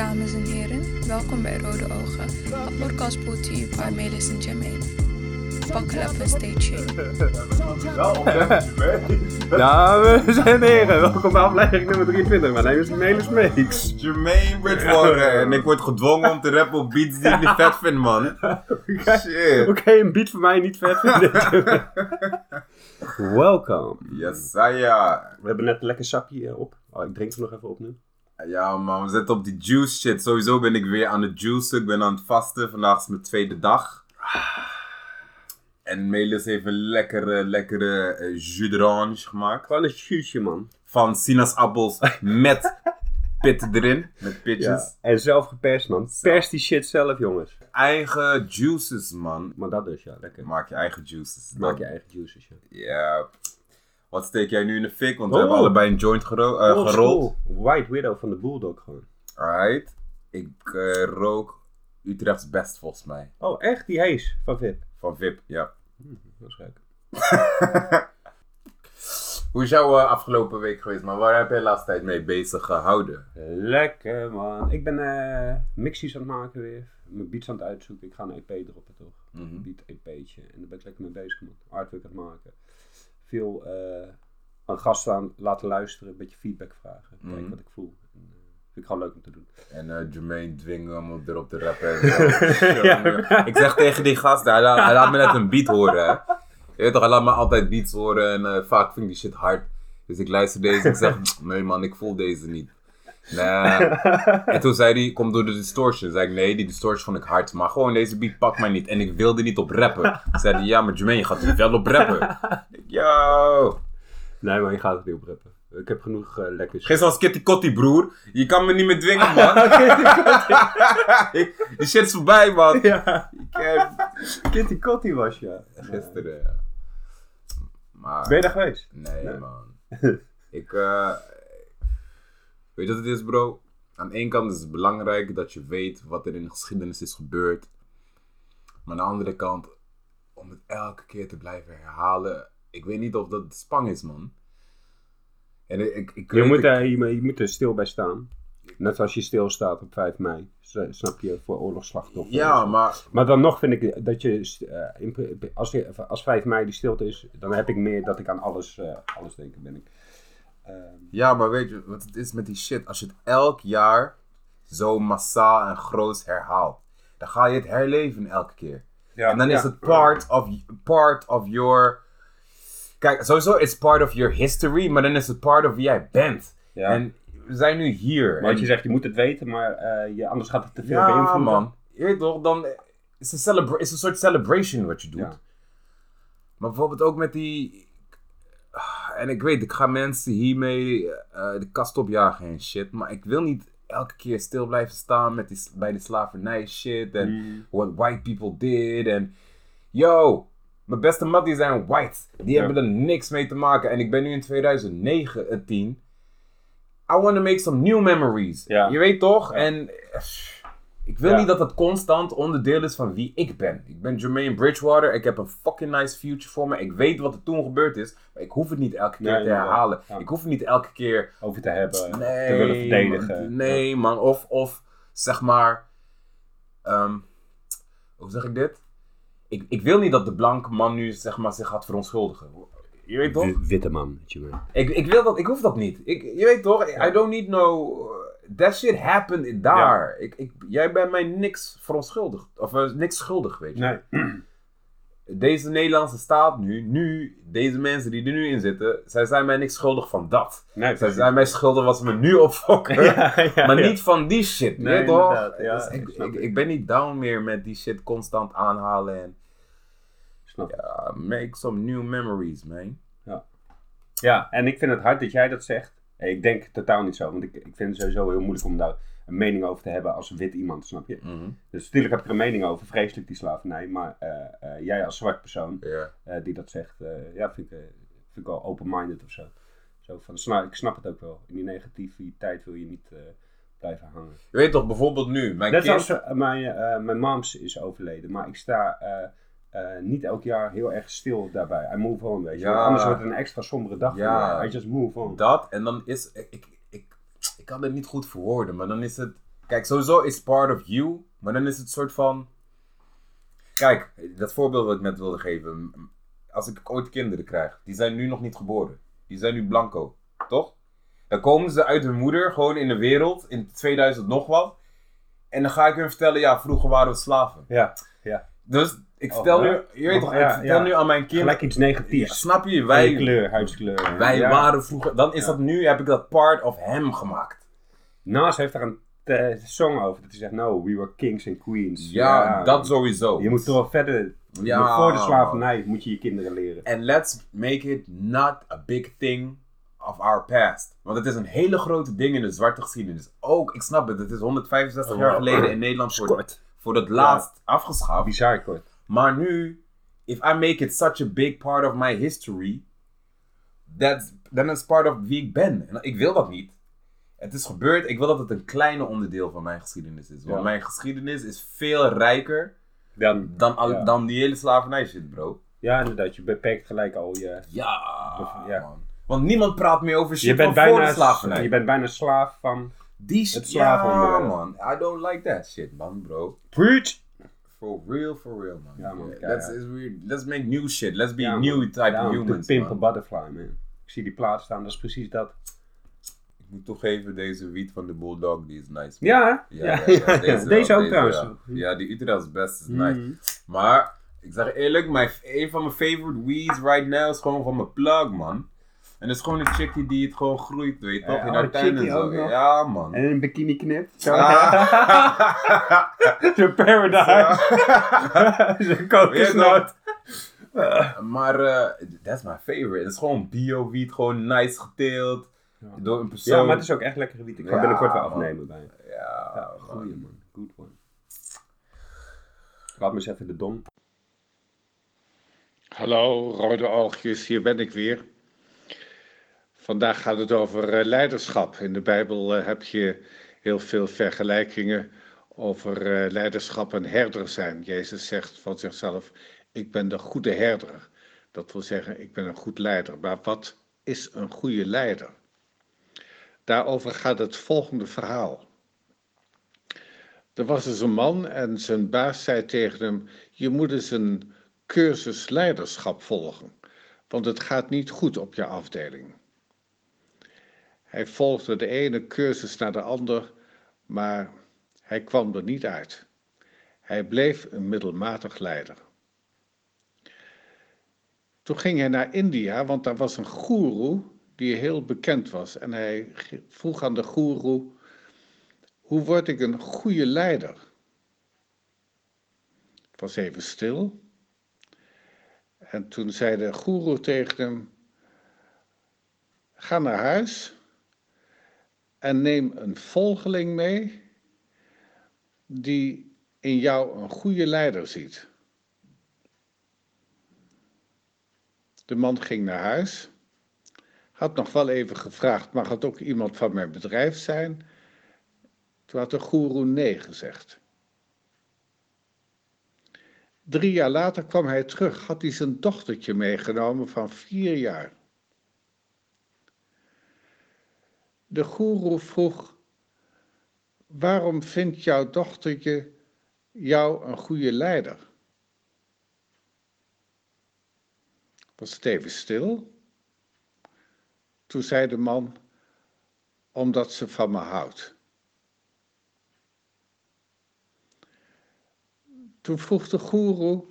dames en heren. Welkom bij Rode Ogen, een podcast brought to you by Melis en Jermaine. Buckle up and stay tuned. Dames en heren, welkom bij aflevering nummer 23. Mijn naam is Melis Meeks. Jermaine Bridgewater. en ik word gedwongen om te rappen op beats die ik niet vet vind, man. Shit. Oké, een beat voor mij niet vet. Welkom. Yes, ah, ja. We hebben net een lekker sapje eh, op. Oh, ik drink er nog even op nu. Ja, man, we zitten op die juice shit. Sowieso ben ik weer aan het juicen. Ik ben aan het vasten. Vandaag is mijn tweede dag. En Melis heeft een lekkere, lekkere eh, jus d'orange gemaakt. Gewoon een juice, man. Van sinaasappels met pitten erin. Met Ja. pitjes. En zelf geperst, man. Pers die shit zelf, jongens. Eigen juices, man. Maar dat dus, ja, lekker. Maak je eigen juices. Maak je eigen juices, ja. Ja. Wat steek jij nu in de fik? Want we Oh. hebben allebei een joint gero- eh, Old gerold. school. White Widow van de Bulldog gewoon. Alright. Ik eh, rook Utrechts best volgens mij. Oh, echt? Die hees van VIP. Van VIP, ja. Dat is leuk. Hoe is jouw eh, afgelopen week geweest, man? Waar heb je de laatste tijd mee bezig gehouden? Lekker man. Ik ben eh mixies aan het maken weer. Mijn beats aan het uitzoeken. Ik ga een EP droppen toch? Mhm. Een beat EP'tje. En daar ben ik lekker mee bezig man. Artwork aan het maken. Veel eh, aan gasten aan laten luisteren. Een beetje feedback vragen. Kijken Mhm. wat ik voel. Eh, vind ik gewoon leuk om te doen. En eh, Jermaine dwingen hem om erop te rappen. Ja. Ik zeg tegen die gast, hij laat, hij laat me net een beat horen, hè. Je weet toch, hij laat me altijd beats horen en vaak vind ik die shit hard. Dus ik luister deze en ik zeg, nee man, ik voel deze niet. Nee. En toen zei hij, kom door de distortion. Zei ik, nee, die distortion vond ik hard. Maar gewoon, deze beat pakt mij niet. En ik wilde niet op rappen. Zei hij, ja, maar Jermaine, je gaat er wel op rappen. Ik, Yo. Nee maar je gaat het niet opreppen. Ik heb genoeg eh lekkers. Geen zoals Kitty Kotti, broer. Je kan me niet meer dwingen, man. die shit is voorbij, man. ja. Ik, eh, Kitty Kotti was ja. gisteren. ja. Maar... Ben je daar geweest? Nee, Nee. man. ik, eh weet je wat het is, bro? Aan de ene kant is het belangrijk dat je weet wat er in de geschiedenis is gebeurd. Maar aan de andere kant, om het elke keer te blijven herhalen. Ik weet niet of dat spang is, man. En ik, ik, Je moet, er, je, moet- je moet er stil bij staan. Net zoals je stilstaat op 5 mei. S- Snap je, voor oorlogsslachtoffers. Ja, maar Maar dan nog vind ik dat je, eh, als, je als 5 mei die stilte is, dan heb ik meer dat ik aan alles, eh, alles denk, ben ik. Ehm, Ja, maar weet je wat het is met die shit? Als je het elk jaar zo massaal en groot herhaalt, dan ga je het herleven elke keer. ja, en dan ja. is het part of, part of your. Kijk, sowieso is part of your history, maar dan is het part of wie jij bent. Ja. En we zijn nu hier. maar wat je zegt, je moet het weten, maar eh, je, anders gaat het te veel ja, beïnvloeden. man. Weet toch, dan is het celebra- is een soort celebration wat je doet. Maar bijvoorbeeld ook met die. En ik weet, ik ga mensen hiermee eh, de kast opjagen en shit. Maar ik wil niet elke keer stil blijven staan met die, bij de slavernij shit. En Mm. what white people did. En yo, mijn beste matties zijn white. Die hebben er niks mee te maken. En ik ben nu in 2009, eh, 10. I want to make some new memories. Je weet toch? En ik wil Ja. niet dat het constant onderdeel is van wie ik ben. Ik ben Jermaine Bridgewater. Ik heb een fucking nice future voor me. Ik weet wat er toen gebeurd is. Maar ik hoef het niet elke keer Nee, te herhalen. Ja. Ik hoef het niet elke keer Over te hebben, nee, te willen verdedigen. man, nee, man. Of, of zeg maar. ehm, hoe zeg ik dit? Ik, ik wil niet dat de blanke man nu zeg maar, zich gaat verontschuldigen. Je weet toch? Wi- Witte man, Jermaine. Ik, ik wil dat, ik hoef dat niet. Ik, je weet toch? I don't need no. That shit happened daar. Ik, ik, jij bent mij niks verontschuldigd. Of eh, niks schuldig, weet je. Nee. Deze Nederlandse staat nu, nu, deze mensen die er nu in zitten, zij zijn mij niks schuldig van dat. nee Zij zijn mij schuldig wat ze me nu opfokken. Ja, ja, maar ja. niet van die shit, Nee, nee, toch? ja, Dus ik, ik, ben niet down meer met die shit constant aanhalen en Snap. ja, make some new memories, man. Ja, en ik vind het hard dat jij dat zegt. Ik denk totaal niet zo, want ik, ik vind het sowieso heel moeilijk om daar een mening over te hebben als wit iemand, snap je? Mhm. Dus natuurlijk heb ik er een mening over, vreselijk die slavernij, maar eh, eh, jij als zwart persoon eh, die dat zegt, ja, vind ik, vind ik wel open-minded of zo. Zo van, sna- ik snap het ook wel. In die negativiteit wil je niet blijven hangen. Je weet toch, bijvoorbeeld nu, mijn Net kind... eh, mijn, mijn moms is overleden, maar ik sta eh, niet elk jaar heel erg stil daarbij. I move on, weet je. Ja. Anders wordt het een extra sombere dag Ja. voor. I just move on. Dat, en dan is... Ik, ik, ik, ik kan het niet goed verwoorden, maar dan is het... Kijk, sowieso is part of you, maar dan is het soort van. Kijk, dat voorbeeld wat ik net wilde geven. Als ik ooit kinderen krijg, die zijn nu nog niet geboren. Die zijn nu blanco, toch? Dan komen ze uit hun moeder gewoon in de wereld, in 2000 nog wat. En dan ga ik hun vertellen, ja, vroeger waren we slaven. Ja, ja. Dus ik vertel, Oh, nu, ja. je weet toch, Oh, ik vertel ja. nu aan mijn kinderen. Gelijk iets negatiefs. Snap je? Wij, kleur, huidskleur. wij Ja. waren vroeger. Dan is dat nu, heb ik dat part of hem gemaakt. Nas heeft daar een eh, song over. Dat hij zegt, no, we were kings and queens. Ja, dat sowieso. Je moet toch wel verder... Ja, voor de slavernij moet je je kinderen leren. And let's make it not a big thing of our past. Want het is een hele grote ding in de zwarte geschiedenis. Ook, ik snap het, het is 165 jaar geleden in Nederland voor. Voor het laatst afgeschaft. Bizar kort. Maar nu, if I make it such a big part of my history, that's, then it's part of wie ik ben. En ik wil dat niet. Het is gebeurd, ik wil dat het een kleine onderdeel van mijn geschiedenis is. Want Ja. mijn geschiedenis is veel rijker Dan, dan, al, Ja. dan die hele slavernij shit, bro. ja, inderdaad. Je beperkt gelijk al je... Ja, Ja. man. Want niemand praat meer over shit Je bent, van voor de bijna, slavernij. je bent bijna slaaf van... Die shit, het ja, man. I don't like that shit, man, bro. Preach! For real, for real, man. Ja, man, Yeah, keihard. let's, is weird. let's make new shit. Let's be Ja, man. new type Ja, of humans, butterfly, man. Ik zie die plaat staan, dat is precies dat. Ik moet toegeven, deze wiet van de Bulldog, die is nice. man. Ja, hè? Ja, ja, ja, Deze, deze ook trouwens. Ja. Ja, die Utrecht's best is nice. Mhm. Maar, ik zeg eerlijk, mijn, een van mijn favorite weeds right now is gewoon van mijn plug, man. En dat is gewoon een chickie die het gewoon groeit, weet je toch? In oh, haar tuin en zo. ook nog. Ja, man. En een bikini knip. Zo. Ah. Zo'n paradise. Zo'n kokosnoot. Maar eh, that's my favorite. Het is gewoon bio wiet, gewoon nice geteeld. Ja. Door een persoon. Ja, maar het is ook echt lekkere wiet. Ik ga Ja, binnenkort wel afnemen bij. Ja, Ja, goeie man. Good one. Laat me eens even de dom. Hallo, rode oogjes, hier ben ik weer. Vandaag gaat het over eh, leiderschap. In de Bijbel eh, heb je heel veel vergelijkingen over eh, leiderschap en herder zijn. Jezus zegt van zichzelf: Ik ben de goede herder. Dat wil zeggen, ik ben een goed leider. Maar wat is een goede leider? Daarover gaat het volgende verhaal. Er was dus een man en zijn baas zei tegen hem: Je moet eens een cursus leiderschap volgen, want het gaat niet goed op je afdeling. Hij volgde de ene cursus naar de ander, maar hij kwam er niet uit. Hij bleef een middelmatig leider. Toen ging hij naar India, want daar was een goeroe die heel bekend was. En hij vroeg aan de goeroe, hoe word ik een goede leider? Het was even stil. En toen zei de goeroe tegen hem, ga naar huis en neem een volgeling mee die in jou een goede leider ziet. De man ging naar huis, had nog wel even gevraagd, mag het ook iemand van mijn bedrijf zijn? Toen had de goeroe nee gezegd. Drie jaar later kwam hij terug, had hij zijn dochtertje meegenomen van vier jaar. De goeroe vroeg, waarom vindt jouw dochtertje jou een goede leider? Was het even stil? Toen zei de man, omdat ze van me houdt. Toen vroeg de goeroe,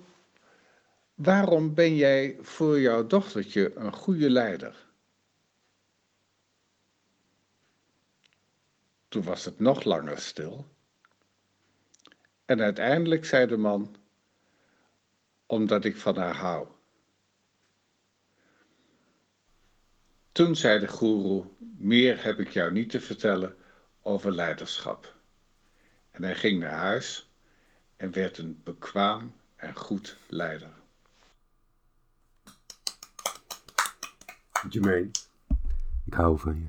waarom ben jij voor jouw dochtertje een goede leider? Toen was het nog langer stil. En uiteindelijk zei de man, omdat ik van haar hou. Toen zei de goeroe, meer heb ik jou niet te vertellen over leiderschap. En hij ging naar huis en werd een bekwaam en goed leider. Jermaine. Ik hou van je.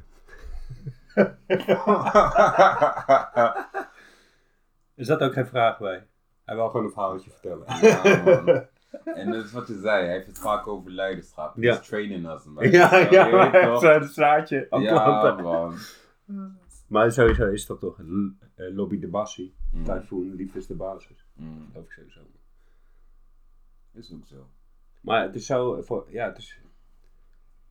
Is dat ook geen vraag bij? Hij wil gewoon een verhaaltje vertellen. Ja, man. En dat is wat je zei, hij heeft het vaak over leiderschap. Ja. He's training man. Ja, ja, zo'n zaadje aan Ja, man. Maar sowieso is dat toch een eh, lobby de bassie. Mm. Typhoon, liefde is de basis. Mm, Geloof ik sowieso. is ook zo. Maar het is zo, voor, ja, het is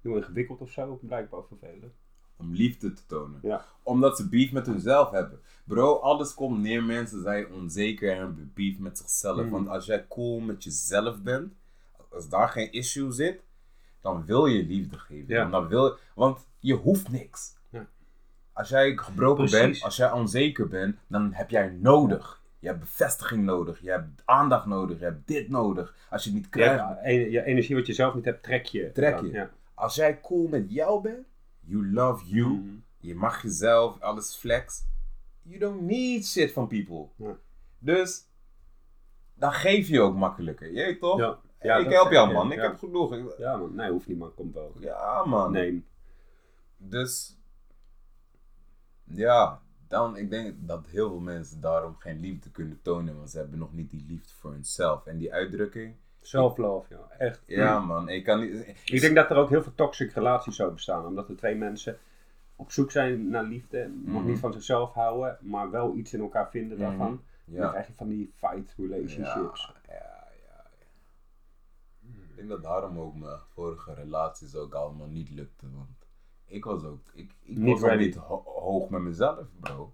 heel ingewikkeld of zo, blijkbaar voor velen. Om liefde te tonen. Ja. Omdat ze beef met hunzelf hebben. Bro, alles komt neer. Mensen zijn onzeker en hebben beef met zichzelf. Mhm. Want als jij cool met jezelf bent, als daar geen issue zit, dan wil je liefde geven. Ja. Dan wil, want je hoeft niks. Ja. Als jij gebroken Precies. bent, als jij onzeker bent, dan heb jij nodig. Je hebt bevestiging nodig. Je hebt aandacht nodig. Je hebt dit nodig. Als je het niet krijgt, Ja, je energie wat je zelf niet hebt, trek je. Trek je. Als jij cool met jou bent, you love you, Mhm. je mag jezelf, alles flex. You don't need shit van people. Ja. Dus dan geef je ook makkelijker. Je weet toch? Ja. Ja, ik help jou man, ik heb genoeg. Ja man, nee hoeft niet man, komt wel. Ja man. Nee. Dus ja, dan ik denk dat heel veel mensen daarom geen liefde kunnen tonen, want ze hebben nog niet die liefde voor hunzelf. En die uitdrukking, Self-love, ja, echt. ja man, ik kan niet. Ik denk dat er ook heel veel toxic relaties zo bestaan, omdat er twee mensen op zoek zijn naar liefde, nog Mhm. niet van zichzelf houden, maar wel iets in elkaar vinden Mhm. daarvan. En dan Ja. krijg je van die fight relationships. Ja, ja, ja. Ik denk dat daarom ook mijn vorige relaties ook allemaal niet lukten. Want ik was ook, ik, ik Niet was ook niet ho- hoog met mezelf, bro.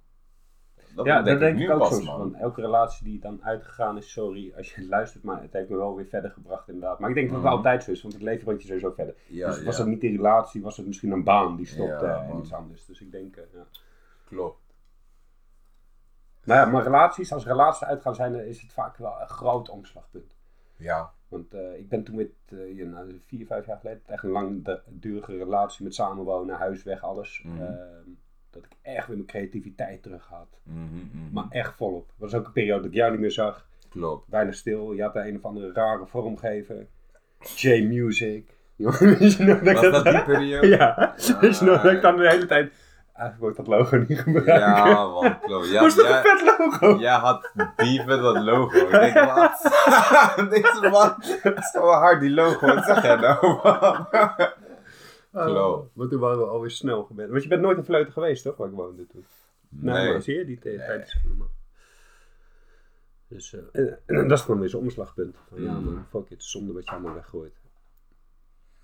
Dat Ja, dat denk ik ook pas, man. Want elke relatie die dan uitgegaan is, sorry als je luistert, maar het heeft me wel weer verder gebracht inderdaad. Maar ik denk dat het Mhm. altijd zo is, want het leven brengt je sowieso verder. Ja, dus was het niet die relatie, was het misschien een baan die stopte Ja, en iets anders. Dus ik denk, eh, ja. Klopt. Maar ja, maar relaties, als relaties uitgaan zijn, is het vaak wel een groot omslagpunt. Ja. Want eh, ik ben toen met, ja, nou, vier, vijf jaar geleden, echt een langdurige relatie met samenwonen, huis weg, alles. Ehm, dat ik echt weer mijn creativiteit terug had. Mhm, mhm. Maar echt volop. Het was ook een periode dat ik jou niet meer zag. Klopt. Weinig stil. Je had een of andere rare vormgever. J-Music. Dat Was dat die periode? Ja. Nog dat ik dan de hele tijd... Eigenlijk wordt dat logo niet gebruikt. Ja, man, klopt. Ja, dat jij- een vet logo? Jij had met dat logo. Ik denk, wat? Deze man is zo hard, die logo. Wat zeg jij nou, man? Klopt. Oh, maar toen waren we alweer snel gebed. Want je bent nooit in Vleuten geweest, toch? Waar ik woonde toen. Nee, maar zie je, die tijd tijd is. Dus, eh, en, en dat is gewoon weer zo'n omslagpunt. Van, ja Mm. man, fuck it, zonde wat je allemaal weggooit.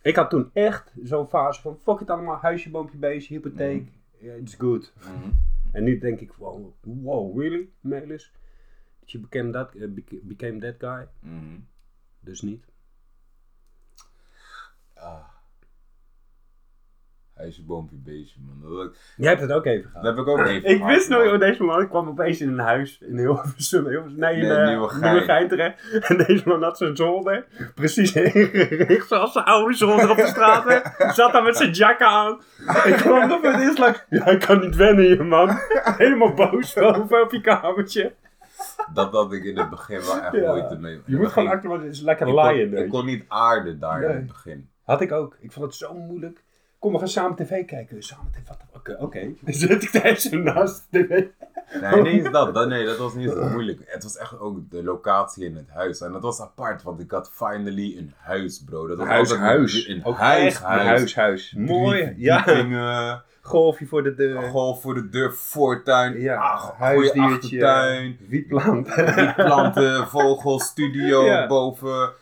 Ik had toen echt zo'n fase van, fuck it allemaal, huisje, boompje, beestje, hypotheek, yeah, it's good. Mhm. En nu denk ik, wow, wow really, Melis? Dat je became that, eh, beca- became that guy? Mhm. Dus niet. Ah. Huisje, boompje, beestje, man. Dat, Jij hebt het ook even gehad. heb ik ook even Ik wist nog, man. joh, deze man kwam opeens in een huis in Hilversum, Hilversum nee, in Nee, eh, Nieuwegein. Nieuwegein terecht. En deze man had zijn zolder, precies ingericht zoals zijn oude zolder op de straat. hè. Zat daar met zijn jack aan. Ik kwam nog met eerst like, ja, ik kan niet wennen hier, man. Helemaal boos boven op je kamertje. Dat had ik in het begin wel echt Ja. moeite mee. Je moet gewoon Ik- acten, want het is lekker ik laaien. ik kon niet aarden daar in het begin. Had ik ook. Ik vond het zo moeilijk. Kom, we gaan samen tv kijken. Samen tv, wat? Oké. Dan zit ik thuis zo naast de tv. Nee, niet eens dat. dat. Nee, dat was niet zo moeilijk. Het was echt ook de locatie in het huis. En dat was apart, want ik had finally een huis, bro. Dat was altijd Een Ook huis, echt een huis, huis. Mooi. Drie Ja. Golfje voor de deur. golf voor de deur, voortuin, Ja, goede huisdiertje. achtertuin, Wietplant. planten, vogels, studio Ja. boven,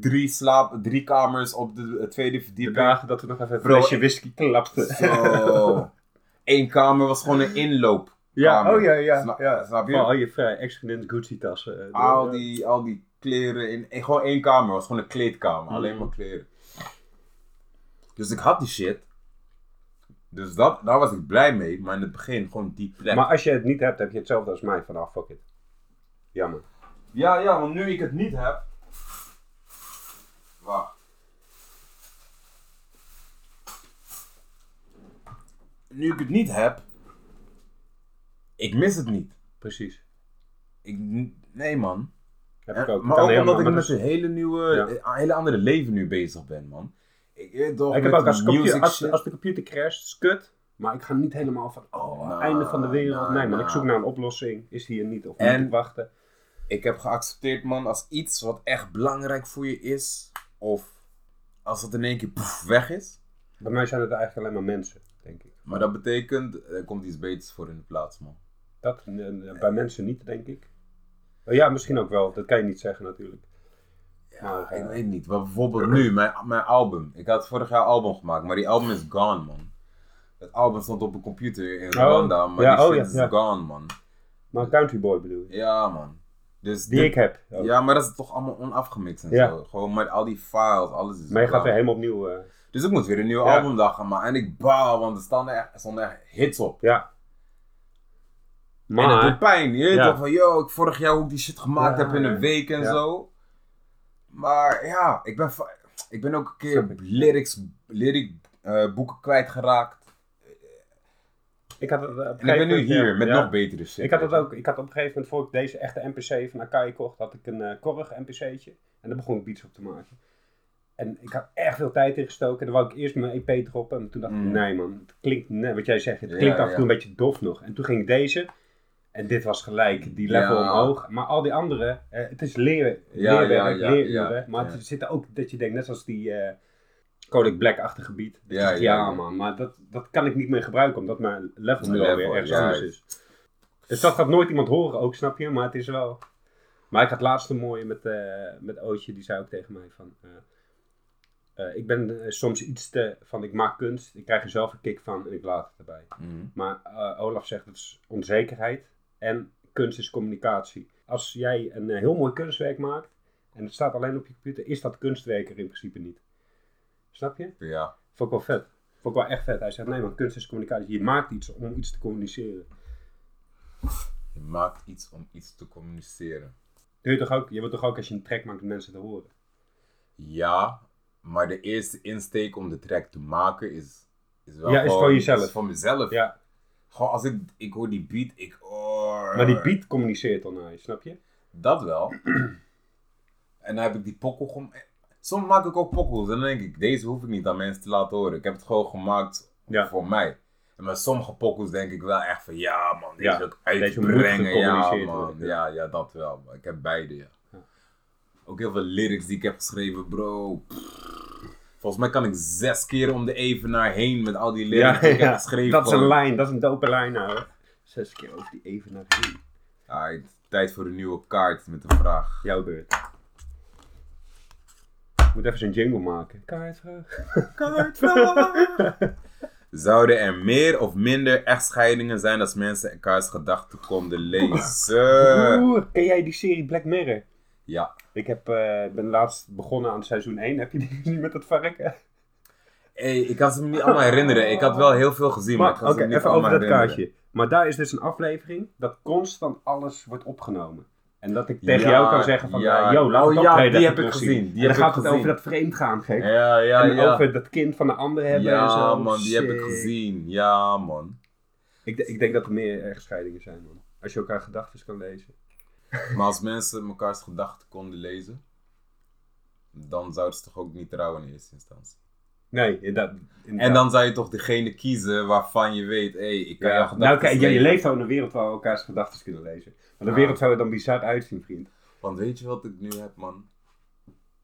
drie, slaap, drie kamers op de eh, tweede De verdieping. dagen dat we nog even een flesje whisky klapten. Zo. Eén kamer was gewoon een inloop. Ja, oh ja, ja. Snap, ja. snap je? Al je vrij ex-vriendin Gucci tassen. eh, al, die, al die kleren in één- gewoon één kamer. was gewoon een kleedkamer. Mhm. Alleen maar kleren. Dus ik had die shit. Dus dat, daar was ik blij mee. Maar in het begin gewoon die plek. Maar als je het niet hebt, heb je hetzelfde als mij. Van, ah, fuck it. Jammer. Ja, ja, want nu ik het niet heb. Wacht. Nu ik het niet heb. Ik mis het niet. Precies. Ik, nee man. Heb ik ook. Maar ook omdat ik met een hele nieuwe, Ja. een hele andere leven nu bezig ben, man. Ik, weet toch, Ik heb ook als, computer, als, de computer crasht, is kut. Maar ik ga niet helemaal van, oh, Nou, einde van de wereld. Nee, man, ik zoek naar een oplossing. Is die er niet of En- moet ik wachten? Ik heb geaccepteerd, man, als iets wat echt belangrijk voor je is, of als het in één keer poef, weg is. Bij mij zijn het eigenlijk alleen maar mensen, denk ik. Maar dat betekent, er komt iets beters voor in de plaats, man. Dat bij mensen niet, denk ik. Oh ja, misschien ook wel. Dat kan je niet zeggen natuurlijk. Ja, Maar, ik eh, weet niet. Maar bijvoorbeeld nu, mijn, mijn album. Ik had vorig jaar een album gemaakt, maar die album is gone, man. Het album stond op een computer in Rwanda, maar ja, die oh, shit ja, is ja. gone, man. Maar Country Boy bedoel je? Ja, man. Dus Die ik heb. ook. Ja, maar dat is toch allemaal onafgemixt en Ja. zo. Gewoon met al die files, alles is Maar je gaat weer helemaal opnieuw. eh, Dus ik moet weer een nieuwe Ja. albumdag gaan maken. En ik baal, want er stonden echt, er stonden echt hits op. ja. En het Maar, doet pijn. Je weet Ja. toch van, yo, ik vorig jaar hoe ik die shit gemaakt heb in een week en zo. Maar ja, ik ben, ik ben ook een keer lyrics, lyric eh, boeken kwijtgeraakt. Ik had het eh, op een En ik ben nu moment, hier ja, met ja. nog betere shit. Ik had het ook. Ik had op een gegeven moment, voor ik deze echte NPC van Akai kocht, had ik een eh korrig NPC'tje. En daar begon ik beats op te maken. En ik had echt veel tijd in gestoken. En dan wou ik eerst mijn EP droppen. En toen dacht ik, Mm. nee man, het klinkt, nee, wat jij zegt, het Ja, klinkt af en ja. toe een beetje dof nog. En toen ging ik deze. En dit was gelijk, die level Ja. omhoog. Maar al die andere, eh, het is leer, Ja, leerwerk, ja, ja, ja, maar ja. er zit ook dat je denkt, net zoals die eh Kodak Black-achtige gebied. Dat Ja, ja, man, maar dat, dat kan ik niet meer gebruiken. Omdat mijn level nu alweer ergens anders is. Dus dat gaat nooit iemand horen ook, snap je? Maar het is wel... Maar ik had laatst een mooie met, eh met Ootje, die zei ook tegen mij van... eh, eh, ik ben soms iets te... van ik maak kunst, ik krijg er zelf een kick van en ik laat het erbij. Mhm. Maar Olaf zegt het is onzekerheid en kunst is communicatie. Als jij een heel mooi kunstwerk maakt en het staat alleen op je computer, is dat kunstwerk er in principe niet. Snap je? Ja. Vond ik wel vet. Vond ik wel echt vet. Hij zegt nee man, kunst is communicatie. Je maakt iets om iets te communiceren. Je maakt iets om iets te communiceren. Doe je toch ook? Je wilt toch ook als je een track maakt om mensen te horen? Ja, maar de eerste insteek om de track te maken is, is wel Ja, is voor jezelf. Is voor mezelf. Ja, Gewoon als ik, ik hoor die beat, ik... Maar die beat communiceert dan naar je, snap je? Dat wel. en dan heb ik die pokkel gewoon... Soms maak ik ook pokkels en dan denk ik, deze hoef ik niet aan mensen te laten horen. Ik heb het gewoon gemaakt Ja. voor mij. En met sommige pokkels denk ik wel echt van, ja man, deze Ja, ook uitbrengen. Ja man, worden. ja, ja, dat wel. Maar ik heb beide, ja. Ja. Ook heel veel lyrics die ik heb geschreven, bro. Volgens mij kan ik zes keer om de evenaar heen met al die lyrics die ik heb geschreven. dat is een lijn, dat is een dope lijn nou. Hè. Zes keer over die even naar heen. Tijd voor een nieuwe kaart met een vraag. Jouw beurt. Ik moet even zo'n jingle maken. Kaartvraag. Zouden er meer of minder echtscheidingen zijn als mensen elkaars gedachten konden lezen? Oeh, ken jij die serie Black Mirror? Ja. Ik heb, eh, ben laatst begonnen aan seizoen 1. Heb je die gezien met het varken? Hey, ik kan ze me niet allemaal herinneren. Ik had wel heel veel gezien, maar, Maar, ik kan ze Oké, me niet even over dat herinneren. kaartje. Maar daar is dus een aflevering dat constant alles wordt opgenomen. En dat ik tegen Ja, jou kan zeggen van, ja. ja, yo, laat Oh het ja, die heb ik gezien, die en heb dan ik gaat het gezien. over dat vreemdgaan, gek. Ja, ja, en ja. over dat kind van de ander hebben en Ja, zo. man, die heb ik gezien. Ja, man. Ik, ik denk dat er meer echtscheidingen zijn, man. Als je elkaar gedachten kan lezen. Maar als mensen mekaars gedachten konden lezen, dan zouden ze toch ook niet trouwen in eerste instantie. Nee, dat, En dan zou je toch degene kiezen waarvan je weet, hé, hey, ik kan jouw Ja, gedachten nou, kijk, je, leeft al in een wereld waar we elkaars gedachten kunnen lezen. Maar de Ja. wereld zou er dan bizar uitzien, vriend. Want weet je wat ik nu heb, man?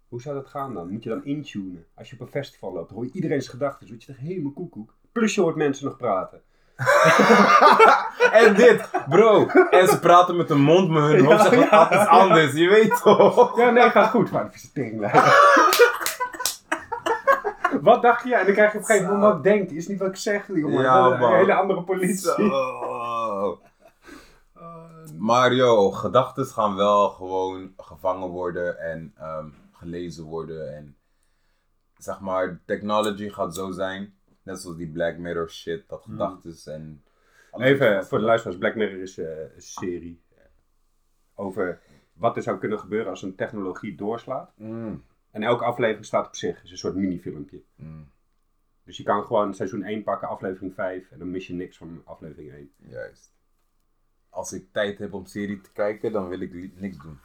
Hoe zou dat gaan dan? Moet je dan intunen? Als je op een festival loopt, hoor je iedereen's gedachten. Dus word je toch helemaal koekoek. Plus je hoort mensen nog praten. En dit, bro. En ze praten met de mond, maar hun hoofd Ja, zegt ja. wat iets anders, je weet toch? Ja, nee, gaat goed. Maar visitering Wat dacht je? En dan krijg je op een gegeven moment wat ik denk. Is niet wat ik zeg, jongen. Ja, man. Een hele andere politie. Zo. Maar yo, gedachten gaan wel gewoon gevangen worden en ehm, gelezen worden. En zeg maar, technology gaat zo zijn. Net zoals die Black Mirror shit, dat gedachten en... Even voor de luisteraars. Black Mirror is eh, een serie over wat er zou kunnen gebeuren als een technologie doorslaat. Mm, En elke aflevering staat op zich. Het is een soort minifilmpje. mm, Dus je kan gewoon seizoen 1 pakken, aflevering 5. En dan mis je niks van aflevering 1. juist. Als ik tijd heb om serie te kijken, dan wil ik niks doen.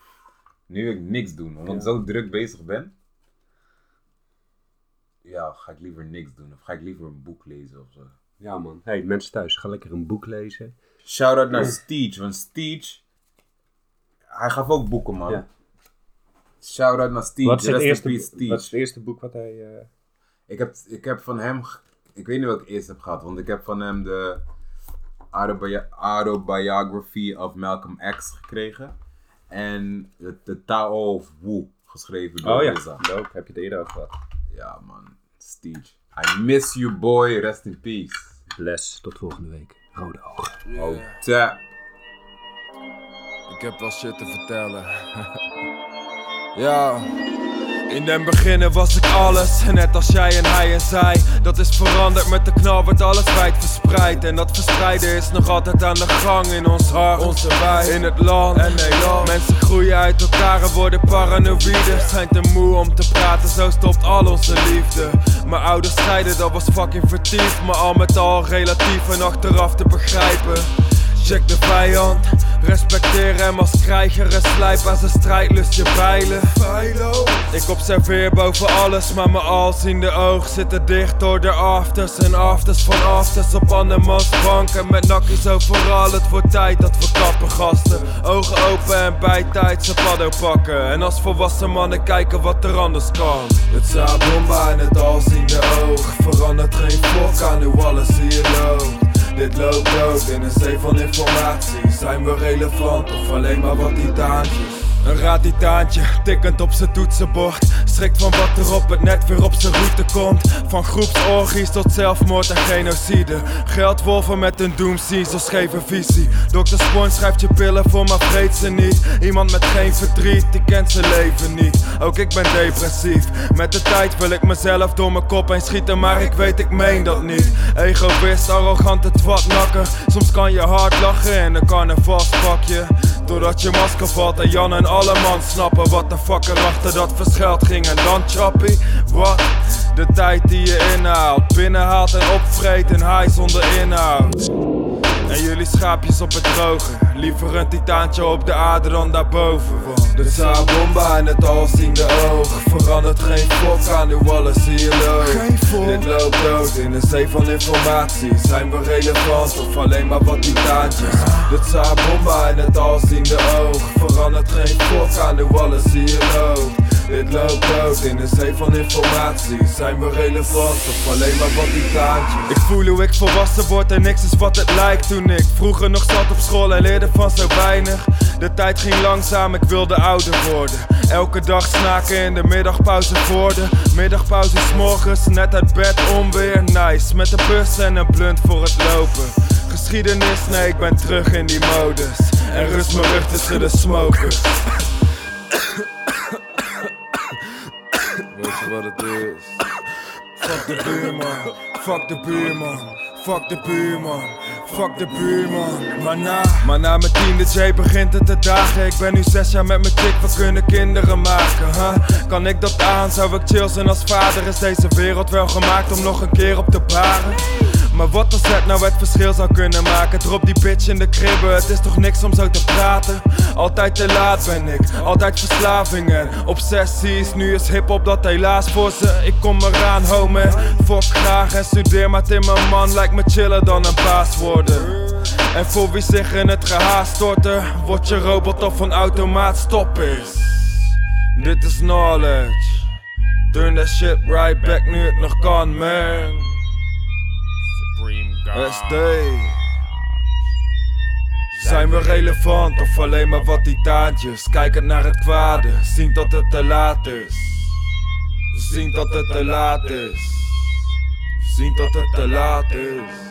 Nu wil ik niks doen, omdat ik Ja. zo druk bezig ben. Ja, ga ik liever niks doen. Of ga ik liever een boek lezen of zo. Ja man. Hey mensen thuis, ga lekker een boek lezen. Shout-out naar Steech, want Steech... Hij gaf ook boeken, man. Ja. Shout-out naar Steech. Wat is, het rest in eerste, wat is het eerste boek wat hij... eh, Ik, heb, ik heb van hem... ik weet niet wat ik eerst heb gehad, want ik heb van hem de autobi- Autobiography of Malcolm X gekregen. En de, de Tao of Wu, geschreven door Oh ja, dope. Heb je het eerder over gehad. Ja, man. Steve. I miss you, boy. Rest in peace. Bless, tot volgende week. Rode ogen. Oh, tap. Ik heb wel shit te vertellen. ja. In den beginnen was ik alles, net als jij en hij en zij. Dat is veranderd met de knal, wordt alles wijd verspreid. En dat verspreiden is nog altijd aan de gang in ons hart, onze wijk, in het land en Nederland. Mensen groeien uit elkaar en worden paranoïde. Zijn te moe om te praten, zo stopt al onze liefde. Mijn ouders scheiden, dat was fucking vertiefd. Maar al met al relatief en achteraf te begrijpen. Check de vijand, respecteer hem als krijger en slijp aan zijn strijdlust je pijlen. Ik observeer boven alles, maar mijn alziende oog zitten dicht door de afters en afters van afters op andermans banken met nakjes overal. Het wordt tijd dat we kappen gasten, ogen open en bij tijd zijn paddo pakken. En als volwassen mannen kijken wat er anders kan. Het Zabomba en het alziende oog verandert geen vlok aan hoe alles hier loopt. Dit loopt dood in een zee van informatie. Zijn we relevant of alleen maar wat titaantjes? Een ratitaantje, tikkend op zijn toetsenbord. Schrikt van wat er op het net weer op zijn route komt. Van groepsorgies tot zelfmoord en genocide. Geldwolven met een doomscene, zo scheve visie. Dr. Spon schrijft je pillen voor, maar vreet ze niet. Iemand met geen verdriet, die kent zijn leven niet. Ook ik ben depressief. Met de tijd wil ik mezelf door mijn kop heen schieten, maar ik weet, ik meen dat niet. Egoïst, arrogante twatnakker. Soms kan je hard lachen in een carnavalspakje. Doordat je masker valt en Jan en alle man snappen wat de fuck er achter dat verschuilt ging. En dan chappie, wat? De tijd die je inhaalt, binnenhaalt en opvreet in high zonder inhoud. En jullie schaapjes op het droge. Liever een titaantje op de aarde dan daarboven Want de Zabomba en het alziende oog Verandert geen fok aan hoe alles hier loopt Dit loopt dood in een zee van informatie. Zijn we relevant of alleen maar wat titaantjes? De Zabomba en het alziende oog Verandert geen fok aan hoe alles hier loopt dit loopt dood in een zee van informatie. Zijn we relevant of alleen maar wat titaantjes Ik voel hoe ik volwassen word en niks is wat het lijkt. Toen ik vroeger nog zat op school en leerde van zo weinig. De tijd ging langzaam, ik wilde ouder worden. Elke dag snaken in de middagpauze voor de Middagpauze is morgens, net uit bed onweer Nice, met de bus en een blunt voor het lopen. Geschiedenis, nee ik ben terug in die modus. En rust mijn rug tussen de smokers Weet je wat het is? Fuck de buurman, fuck de buurman, fuck de buurman, fuck de buurman. Maar na, maar na mijn tiende J begint het te dagen. Ik ben nu zes jaar met mijn chick, we kunnen kinderen maken. Huh? Kan ik dat aan? Zou ik chill zijn als vader? Is deze wereld wel gemaakt om nog een keer op te baren? Maar wat als het nou het verschil zou kunnen maken? Drop die bitch in de kribbe, het is toch niks om zo te praten? Altijd te laat ben ik, altijd verslavingen, obsessies. Nu is hip-hop dat helaas voor ze. Ik kom eraan, homie. Fok graag en studeer, maar Timmerman lijkt me chiller dan een baas worden. En voor wie zich in het gehaast storten, wordt je robot of een automaat stop is. Dit is knowledge. Turn that shit right back nu het nog kan, man. SD. Zijn we relevant of alleen maar wat titaantjes? Kijkend naar het kwade, zien dat het te laat is. Zien dat het te laat is. Zien dat het te laat is.